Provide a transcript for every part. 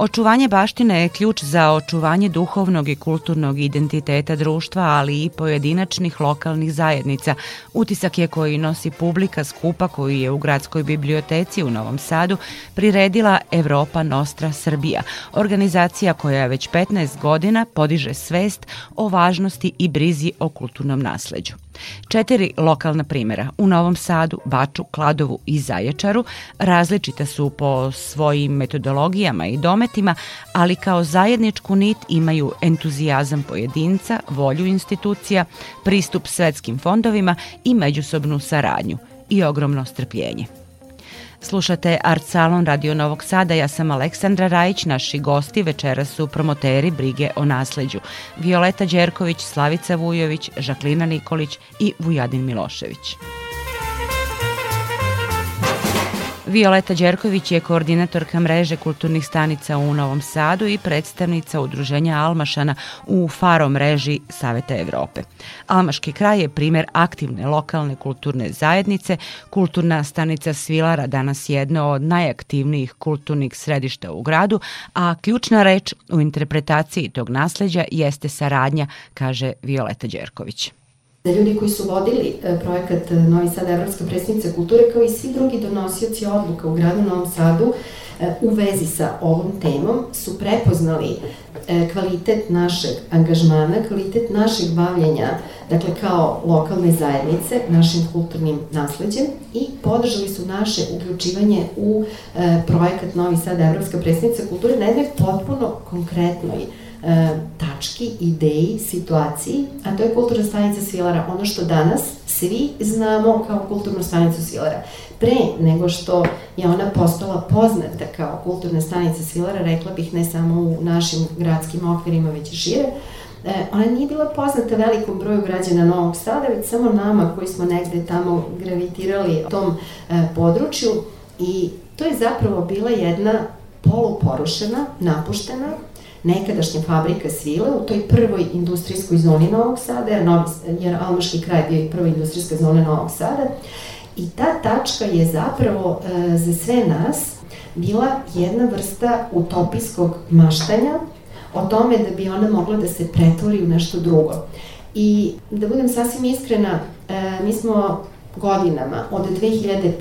Očuvanje baštine je ključ za očuvanje duhovnog i kulturnog identiteta društva, ali i pojedinačnih lokalnih zajednica. Utisak je koji nosi publika skupa koju je u Gradskoj biblioteci u Novom Sadu priredila Evropa Nostra Srbija, organizacija koja već 15 godina podiže svest o važnosti i brizi o kulturnom nasleđu. Četiri lokalna primera u Novom Sadu, Baču, Kladovu i Zaječaru različita su po svojim metodologijama i dometima, ali kao zajedničku nit imaju entuzijazam pojedinca, volju institucija, pristup svetskim fondovima i međusobnu saradnju i ogromno strpljenje. Slušate Art Salon Radio Novog Sada, ja sam Aleksandra Rajić, naši gosti večera su promoteri brige o nasleđu. Violeta Đerković, Slavica Vujović, Žaklina Nikolić i Vujadin Milošević. Violeta Đerković je koordinatorka mreže kulturnih stanica u Novom Sadu i predstavnica udruženja Almašana u Faro mreži Saveta Evrope. Almaški kraj je primer aktivne lokalne kulturne zajednice. Kulturna stanica Svilara danas je jedna od najaktivnijih kulturnih središta u gradu, a ključna reč u interpretaciji tog nasleđa jeste saradnja, kaže Violeta Đerković da ljudi koji su vodili e, projekat e, Novi Sad Evropska predstavnica kulture kao i svi drugi donosioci odluka u gradu Novom Sadu e, u vezi sa ovom temom su prepoznali kvalitet našeg angažmana, kvalitet našeg bavljenja, dakle kao lokalne zajednice, našim kulturnim nasledđem i podržali su naše uključivanje u projekat Novi Sad Evropska predstavnica kulture na jednoj potpuno konkretnoj tački, ideji, situaciji, a to je kulturna stanica Svilara, ono što danas svi znamo kao kulturnu stanicu Svilara. Pre nego što je ona postala poznata kao kulturna stanica Svilara, rekla bih ne samo u našim gradskim okvirima, već i šire, E, ona nije bila poznata velikom broju građana Novog Sada, već samo nama koji smo negde tamo gravitirali tom e, području i to je zapravo bila jedna poluporušena, napuštena nekadašnja fabrika svile u toj prvoj industrijskoj zoni Novog Sada, jer, Novi, jer Almaški kraj bio i prva industrijska zona Novog Sada. I ta tačka je zapravo e, za sve nas bila jedna vrsta utopijskog maštanja o tome da bi ona mogla da se pretvori u nešto drugo. I da budem sasvim iskrena, e, mi smo godinama, od 2005.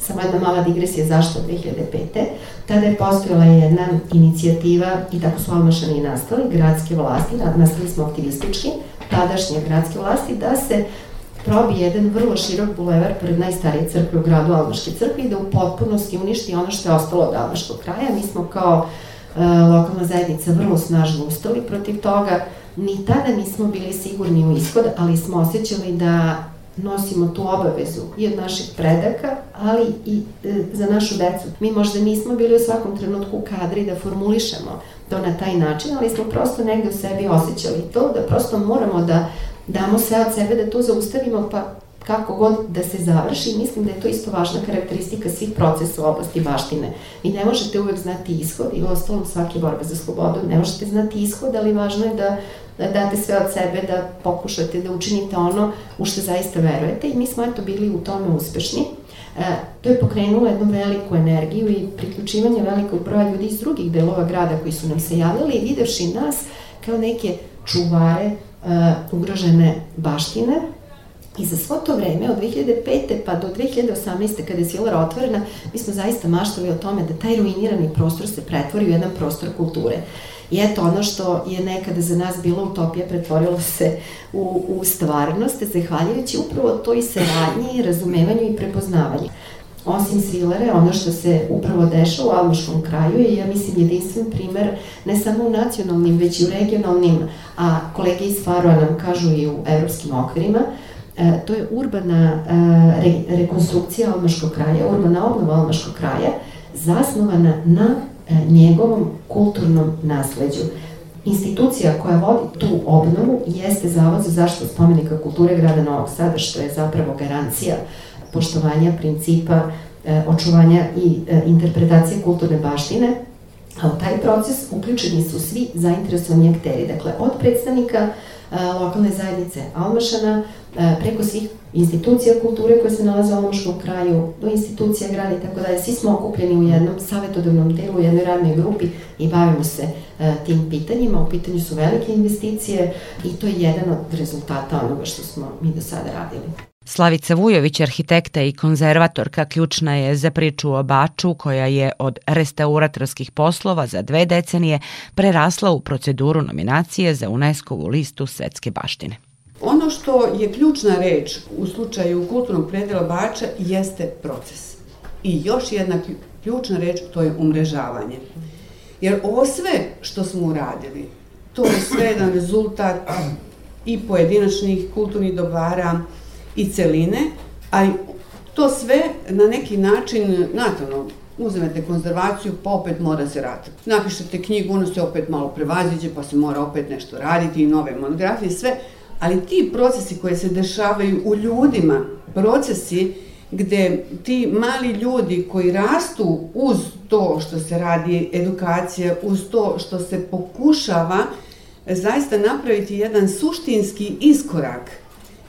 samo jedna mala digresija zašto 2005. Tada je postojala jedna inicijativa i tako su Almašani nastali, gradske vlasti, nastali smo aktivistički, tadašnje gradske vlasti, da se probi jedan vrlo širok bulevar pred najstarije crkve u gradu Almaške crkve i da u potpunosti uništi ono što je ostalo od Almaškog kraja. Mi smo kao e, lokalna zajednica vrlo snažno ustali protiv toga. Ni tada nismo bili sigurni u ishod, ali smo osjećali da nosimo tu obavezu i od naših predaka, ali i e, za našu decu. Mi možda nismo bili u svakom trenutku kadri da formulišemo to na taj način, ali smo prosto negde u sebi osjećali to, da prosto moramo da damo sve od sebe da to zaustavimo, pa kako god da se završi, mislim da je to isto važna karakteristika svih procesa u oblasti baštine. Vi ne možete uvek znati ishod i u ostalom svake borbe za slobodu, ne možete znati ishod, ali važno je da da date sve od sebe, da pokušate da učinite ono u što zaista verujete i mi smo eto bili u tome uspešni. E, to je pokrenulo jednu veliku energiju i priključivanje velikog broja ljudi iz drugih delova grada koji su nam se javljali i videvši nas kao neke čuvare e, ugrožene baštine, I za svo to vreme, od 2005. pa do 2018. kada je Silara otvorena, mi smo zaista maštali o tome da taj ruinirani prostor se pretvori u jedan prostor kulture. I eto, ono što je nekada za nas bila utopija pretvorilo se u, u stvarnost, zahvaljujući upravo toj saradnji, razumevanju i prepoznavanju. Osim Svilare, ono što se upravo deša u Almaškom kraju je, ja mislim, jedinstven primer ne samo u nacionalnim, već i u regionalnim, a kolege iz Faroa nam kažu i u evropskim okvirima, E, to je urbana e, re, rekonstrukcija Almaškog kraja, urbana obnova Almaškog kraja, zasnovana na e, njegovom kulturnom nasleđu. Institucija koja vodi tu obnovu jeste Zavod za zaštitu spomenika kulture grada Novog Sada, što je zapravo garancija poštovanja principa očuvanja i interpretacije kulturne baštine, A u taj proces uključeni su svi zainteresovani akteri, dakle od predstavnika lokalne zajednice Almašana, preko svih institucija kulture koje se nalaze u Almaškom kraju, do institucija grada i tako dalje. Svi smo okupljeni u jednom savjetodavnom telu, u jednoj radnoj grupi i bavimo se tim pitanjima. U pitanju su velike investicije i to je jedan od rezultata onoga što smo mi do sada radili. Slavica Vujović, arhitekta i konzervatorka, ključna je za priču o Baču, koja je od restauratorskih poslova za dve decenije prerasla u proceduru nominacije za UNESCO-vu listu svetske baštine. Ono što je ključna reč u slučaju kulturnog predela Bača jeste proces. I još jedna ključna reč, to je umrežavanje. Jer ovo sve što smo uradili, to je sve jedan rezultat i pojedinačnih kulturnih dobara, i celine, ali to sve na neki način, znate ono, uzmete konzervaciju, pa opet mora se raditi. Napišete knjigu, ono se opet malo prevaziđe, pa se mora opet nešto raditi i nove monografije, sve, ali ti procesi koji se dešavaju u ljudima, procesi gde ti mali ljudi koji rastu uz to što se radi edukacija, uz to što se pokušava zaista napraviti jedan suštinski iskorak –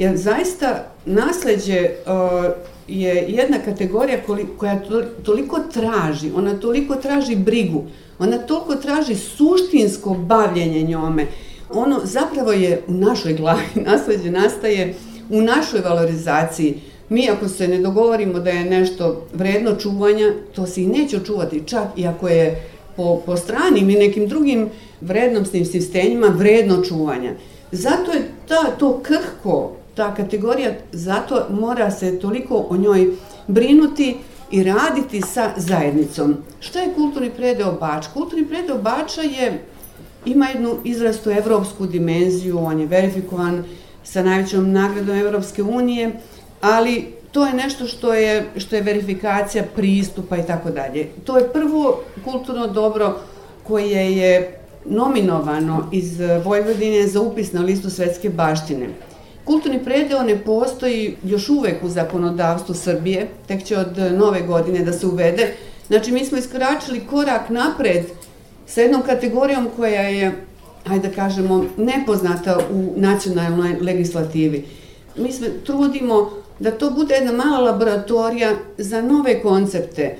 Jer zaista nasleđe uh, je jedna kategorija koja toliko traži, ona toliko traži brigu, ona toliko traži suštinsko bavljenje njome. Ono zapravo je u našoj glavi, nasleđe nastaje u našoj valorizaciji. Mi ako se ne dogovorimo da je nešto vredno čuvanja, to se i neće očuvati, čak i ako je po, po stranim i nekim drugim vrednostnim sistemima vredno čuvanja. Zato je ta, to krhko ta kategorija, zato mora se toliko o njoj brinuti i raditi sa zajednicom. Šta je kulturni predeo Bač? Kulturni predeo Bača je, ima jednu izrastu evropsku dimenziju, on je verifikovan sa najvećom nagradom Evropske unije, ali to je nešto što je, što je verifikacija pristupa i tako dalje. To je prvo kulturno dobro koje je nominovano iz Vojvodine za upis na listu svetske baštine. Kulturni predeo ne postoji još uvek u zakonodavstvu Srbije, tek će od nove godine da se uvede. Znači, mi smo iskračili korak napred sa jednom kategorijom koja je, hajde da kažemo, nepoznata u nacionalnoj legislativi. Mi smo trudimo da to bude jedna mala laboratorija za nove koncepte,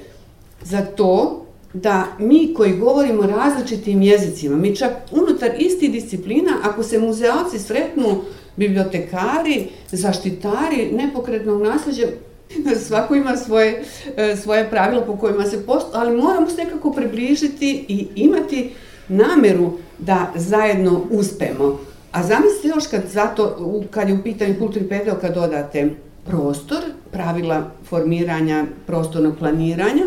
za to da mi koji govorimo različitim jezicima, mi čak unutar isti disciplina, ako se muzealci sretnu bibliotekari, zaštitari nepokretnog nasleđa, svako ima svoje, e, svoje pravila po kojima se posto, ali moramo se nekako približiti i imati nameru da zajedno uspemo. A zamislite još kad, zato, kad je u pitanju kulturni pedeo, kad dodate prostor, pravila formiranja prostornog planiranja,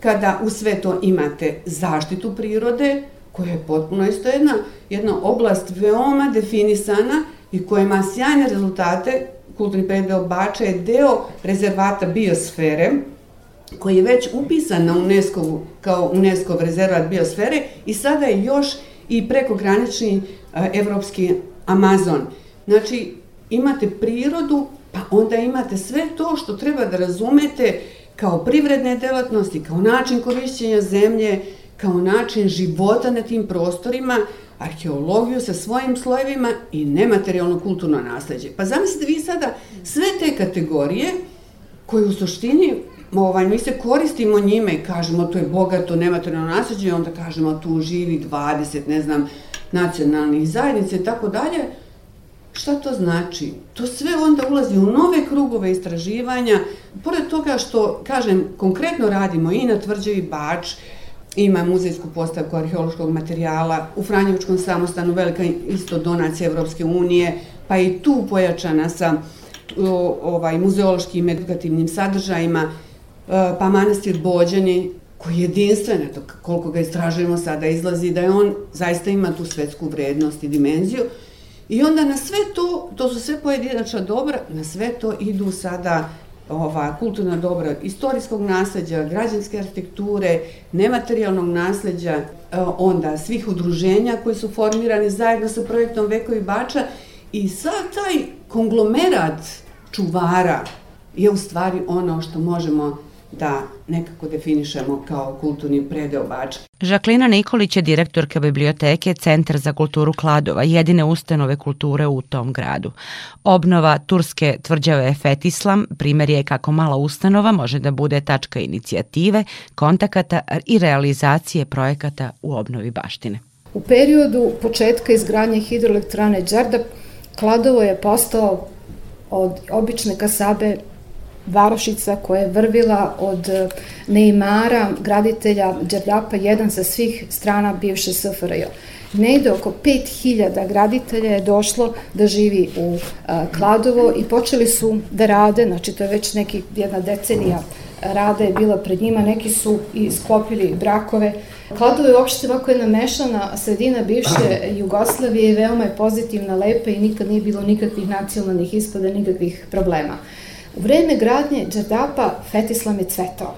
kada u sve to imate zaštitu prirode, koja je potpuno isto jedna, jedna oblast veoma definisana i koja ima sjajne rezultate, kulturni predeo Bača je deo rezervata biosfere, koji je već upisan na UNESCO kao UNESCO rezervat biosfere i sada je još i prekogranični evropski Amazon. Znači, imate prirodu, pa onda imate sve to što treba da razumete kao privredne delatnosti, kao način korišćenja zemlje, kao način života na tim prostorima, arheologiju sa svojim slojevima i nematerijalno kulturno nasledđe. Pa zamislite vi sada sve te kategorije koje u suštini ovaj, mi se koristimo njime i kažemo to je bogato nematerijalno nasledđe i onda kažemo tu živi 20, ne znam, nacionalnih zajednica i tako dalje. Šta to znači? To sve onda ulazi u nove krugove istraživanja. Pored toga što, kažem, konkretno radimo i na tvrđevi Bač, ima muzejsku postavku arheološkog materijala, u Franjevičkom samostanu velika isto donacija Evropske unije, pa i tu pojačana sa ovaj, muzeološkim edukativnim sadržajima, e, pa manastir Bođani, koji je jedinstven, eto, koliko ga istražujemo sada, izlazi da je on zaista ima tu svetsku vrednost i dimenziju. I onda na sve to, to su sve pojedinačna dobra, na sve to idu sada ova kulturna dobra istorijskog nasleđa, građanske arhitekture, nematerijalnog nasleđa, e, onda svih udruženja koji su formirani zajedno sa projektom Vekovi Bača i sad taj konglomerat čuvara je u stvari ono što možemo da nekako definišemo kao kulturni predeo Bača. Žaklina Nikolić je direktorka biblioteke Centar za kulturu Kladova, jedine ustanove kulture u tom gradu. Obnova turske tvrđave Fetislam primer je kako mala ustanova može da bude tačka inicijative, kontakata i realizacije projekata u obnovi baštine. U periodu početka izgradnje hidroelektrane Đardap, Kladovo je postao od obične kasabe varošica koja je vrvila od e, Neimara, graditelja Đerdapa, jedan sa svih strana bivše SFRJ. Negde oko 5000 graditelja je došlo da živi u a, e, Kladovo i počeli su da rade, znači to je već neki jedna decenija rada je bila pred njima, neki su i sklopili brakove. Kladovo je uopšte ovako jedna mešana sredina bivše Jugoslavije i veoma je pozitivna, lepa i nikad nije bilo nikakvih nacionalnih ispada, nikakvih problema. U vreme gradnje Đardapa Fetislam je cvetao.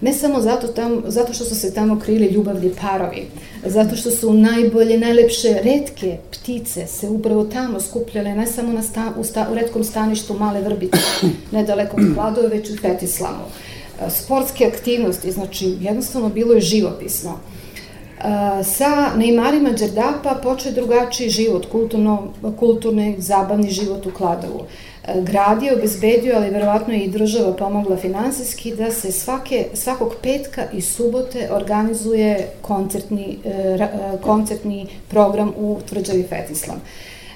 Ne samo zato, tam, zato što su se tamo krili ljubavni parovi, zato što su najbolje, najlepše redke ptice se upravo tamo skupljale, ne samo na sta, u, sta, u redkom staništu Male Vrbice, nedaleko od Kladove, već u Fetislamu. E, sportske aktivnosti, znači jednostavno bilo je živopisno. E, sa Neymarima Đerdapa počeo drugačiji život, kulturno, kulturni, zabavni život u Kladovu grad je obezbedio, ali verovatno i država pomogla finansijski, da se svake, svakog petka i subote organizuje koncertni, e, e, koncertni program u tvrđavi Fetislam.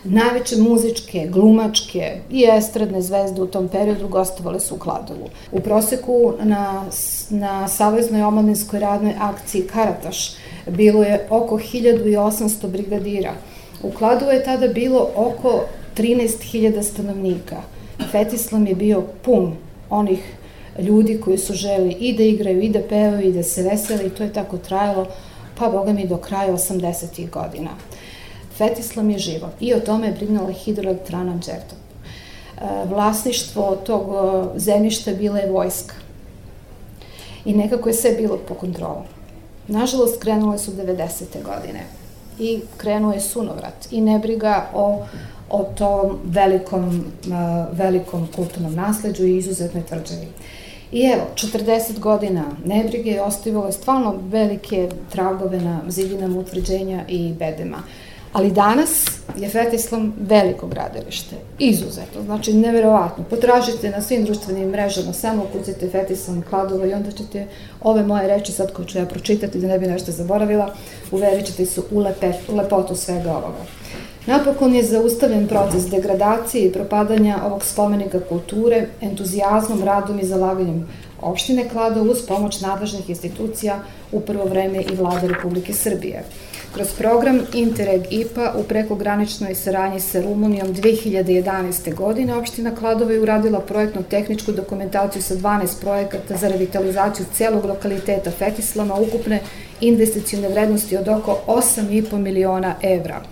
Najveće muzičke, glumačke i estradne zvezde u tom periodu gostovale su u Kladovu. U proseku na, na Saveznoj omladinskoj radnoj akciji Karataš bilo je oko 1800 brigadira. U Kladovu je tada bilo oko 13.000 stanovnika. Fetislam je bio pun onih ljudi koji su želi i da igraju, i da pevaju, i da se vesele i to je tako trajalo, pa boga mi do kraja 80. godina. Fetislam je živo i o tome je brinula hidroelektrana Đerdop. E, vlasništvo tog zemljišta bila je vojska i nekako je sve bilo po kontrolu. Nažalost, krenule su 90. godine i krenuo je sunovrat i nebriga o o tom velikom, velikom kulturnom nasledđu i izuzetnoj tvrđavi. I evo, 40 godina nebrige je ostavilo stvarno velike tragove na zidinama utvrđenja i bedema. Ali danas je Fetislam veliko gradilište. Izuzetno, znači neverovatno. Potražite na svim društvenim mrežama, samo kucite Fetislam Kladovo i onda ćete ove moje reči sad koje ću ja pročitati da ne bi nešto zaboravila, uverit ćete se u, lepe, u lepotu svega ovoga. Napokon je zaustavljen proces degradacije i propadanja ovog spomenika kulture, entuzijazmom, radom i zalaganjem opštine Klado uz pomoć nadležnih institucija u prvo vreme i vlade Republike Srbije. Kroz program Interreg IPA u prekograničnoj saradnji sa Rumunijom 2011. godine opština Kladova je uradila projektno-tehničku dokumentaciju sa 12 projekata za revitalizaciju celog lokaliteta Fetislama ukupne investicijone vrednosti od oko 8,5 miliona evra.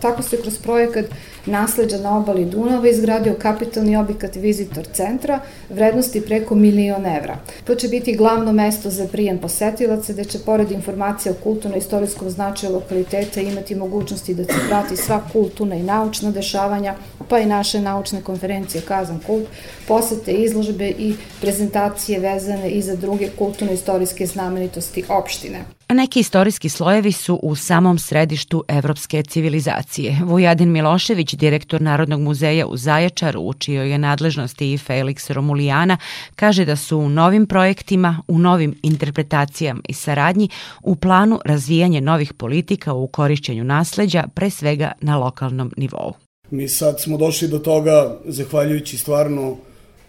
Tako se kroz projekat nasleđa na obali Dunava izgradio kapitalni objekat Vizitor centra vrednosti preko milion evra. To će biti glavno mesto za prijem posetilaca, gde će pored informacija o kulturno-istorijskom značaju lokaliteta imati mogućnosti da se prati sva kulturna i naučna dešavanja, pa i naše naučne konferencije Kazan Kult, posete, izložbe i prezentacije vezane i za druge kulturno-istorijske znamenitosti opštine. Neki istorijski slojevi su u samom središtu evropske civilizacije. Vujadin Milošević, direktor Narodnog muzeja u Zaječaru, učio je nadležnosti i Felix Romulijana, kaže da su u novim projektima, u novim interpretacijama i saradnji u planu razvijanje novih politika u korišćenju nasleđa, pre svega na lokalnom nivou. Mi sad smo došli do toga, zahvaljujući stvarno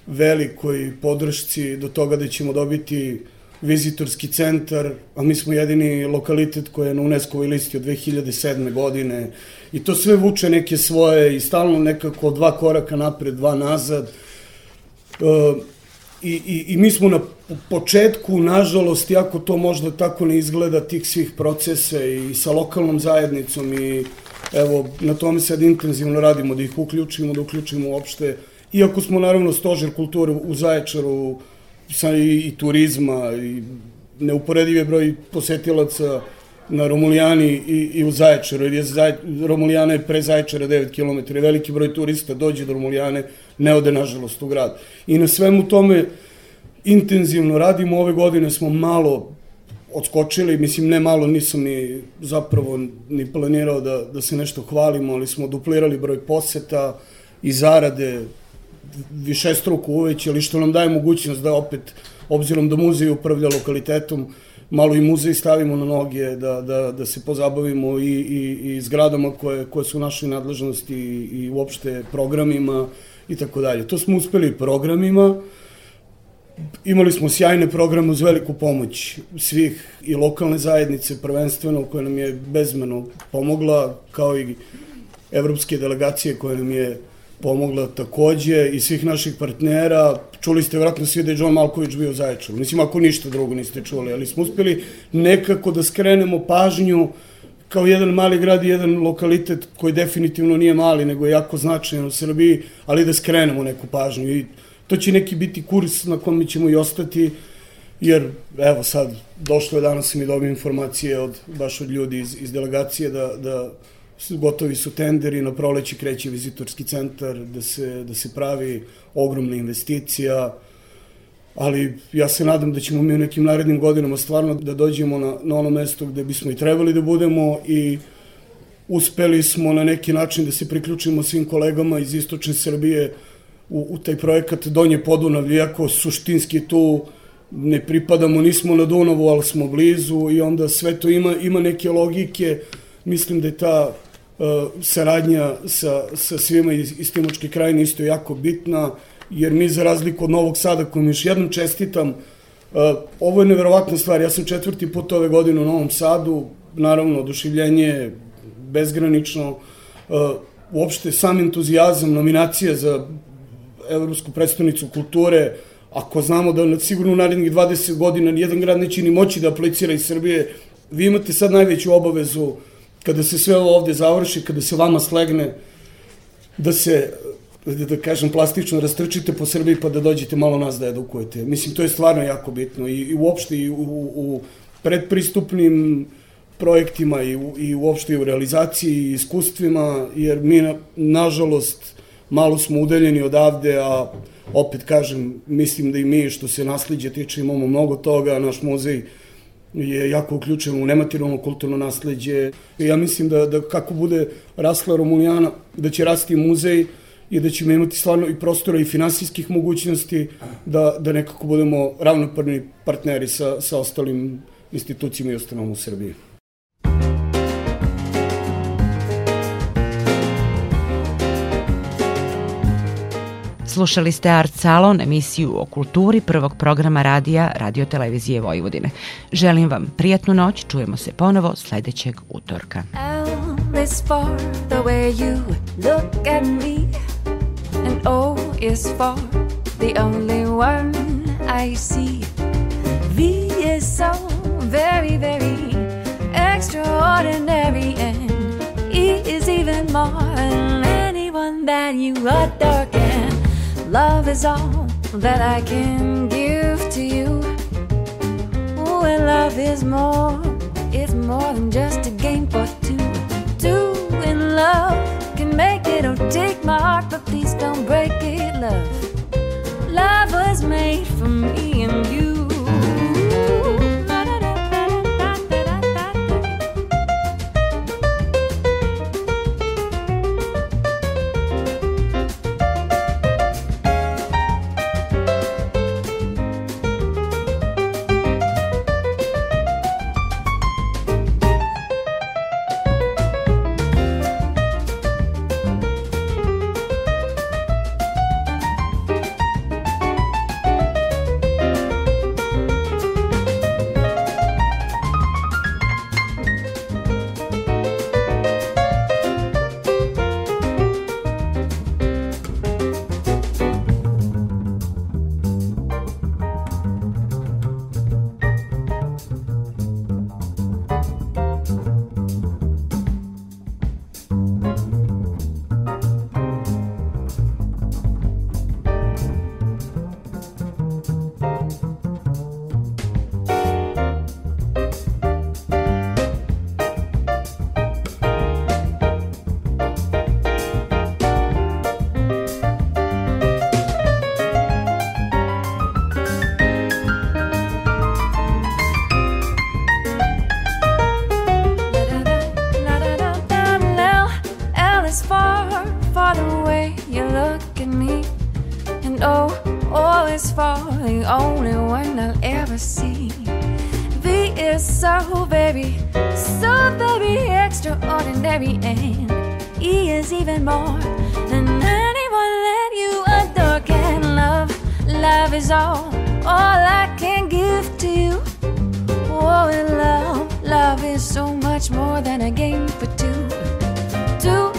velikoj podršci, do toga da ćemo dobiti vizitorski centar, a mi smo jedini lokalitet koji je na UNESCO-voj listi od 2007. godine i to sve vuče neke svoje i stalno nekako dva koraka napred, dva nazad. E, i, i, I mi smo na početku, nažalost, iako to možda tako ne izgleda, tih svih procesa i sa lokalnom zajednicom i evo, na tome sad intenzivno radimo, da ih uključimo, da uključimo uopšte, iako smo naravno stožer kulture u Zaječaru, sa i, i turizma i neuporedive broj posetilaca na Romulijani i, i u Zaječaru, jer je Zaj, Romulijana je pre Zaječara 9 km, veliki broj turista dođe do Romulijane, ne ode nažalost u grad. I na svemu tome intenzivno radimo. Ove godine smo malo odskočili, mislim ne malo, nisam ni zapravo ni planirao da, da se nešto hvalimo, ali smo duplirali broj poseta i zarade više struku uvećali, što nam daje mogućnost da opet, obzirom da muzej upravlja lokalitetom, malo i muzej stavimo na noge, da, da, da se pozabavimo i, i, i zgradama koje, koje su naše nadležnosti i, i uopšte programima i tako dalje. To smo uspeli programima, Imali smo sjajne programe uz veliku pomoć svih i lokalne zajednice prvenstveno koja nam je bezmeno pomogla, kao i evropske delegacije koja nam je pomogla takođe i svih naših partnera. Čuli ste vratno svi da je John Malković bio zaječan. Mislim, ako ništa drugo niste čuli, ali smo uspeli nekako da skrenemo pažnju kao jedan mali grad i jedan lokalitet koji definitivno nije mali, nego je jako značajan u Srbiji, ali da skrenemo neku pažnju. I to će neki biti kurs na kome ćemo i ostati, jer evo sad, došlo je danas mi dobio informacije od, baš od ljudi iz, iz delegacije da, da gotovi su tenderi, na proleći kreće vizitorski centar, da se, da se pravi ogromna investicija, ali ja se nadam da ćemo mi u nekim narednim godinama stvarno da dođemo na, na ono mesto gde bismo i trebali da budemo i uspeli smo na neki način da se priključimo svim kolegama iz istočne Srbije, u, u taj projekat Donje Podunavlje, iako suštinski tu ne pripadamo, nismo na Dunavu, ali smo blizu i onda sve to ima, ima neke logike. Mislim da je ta saradnja sa, sa svima iz, iz Timočke krajine isto jako bitna, jer mi za razliku od Novog Sada, kojom još jednom čestitam, uh, ovo je neverovatna stvar, ja sam četvrti put ove godine u Novom Sadu, naravno, odušivljenje bezgranično, uh, uopšte sam entuzijazam, nominacija za Evropsku predstavnicu kulture, ako znamo da sigurno u narednih 20 godina nijedan grad neće ni moći da aplicira iz Srbije, vi imate sad najveću obavezu kada se sve ovo ovde završi, kada se vama slegne, da se da, kažem plastično rastrčite po Srbiji pa da dođete malo nas da edukujete. Mislim, to je stvarno jako bitno i, i uopšte i u, u predpristupnim projektima i, u, i uopšte i u realizaciji i iskustvima, jer mi, na, nažalost, malo smo udeljeni odavde, a opet kažem, mislim da i mi što se nasliđe tiče imamo mnogo toga, naš muzej je jako uključen u nematerijalno kulturno nasledđe. Ja mislim da, da kako bude rasla Romulijana, da će rasti muzej i da ćemo imati stvarno i prostora i finansijskih mogućnosti da, da nekako budemo ravnopravni partneri sa, sa ostalim institucijama i ustanovom u Srbiji. Slušali ste Art Salon, emisiju o kulturi prvog programa radija Radio Televizije Vojvodine. Želim vam prijatnu noć, čujemo se ponovo sledećeg utorka. Is for the way you look at me And O is for the only one I see V is so very, very extraordinary And E is even more than anyone that you adore can Love is all that I can give to you. And love is more, it's more than just More than anyone that you adore can love. Love is all, all I can give to you. Oh, and love, love is so much more than a game for two. Two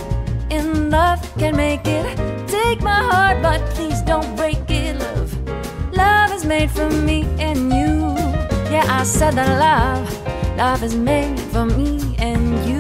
in love can make it. Take my heart, but please don't break it, love. Love is made for me and you. Yeah, I said that love, love is made for me and you.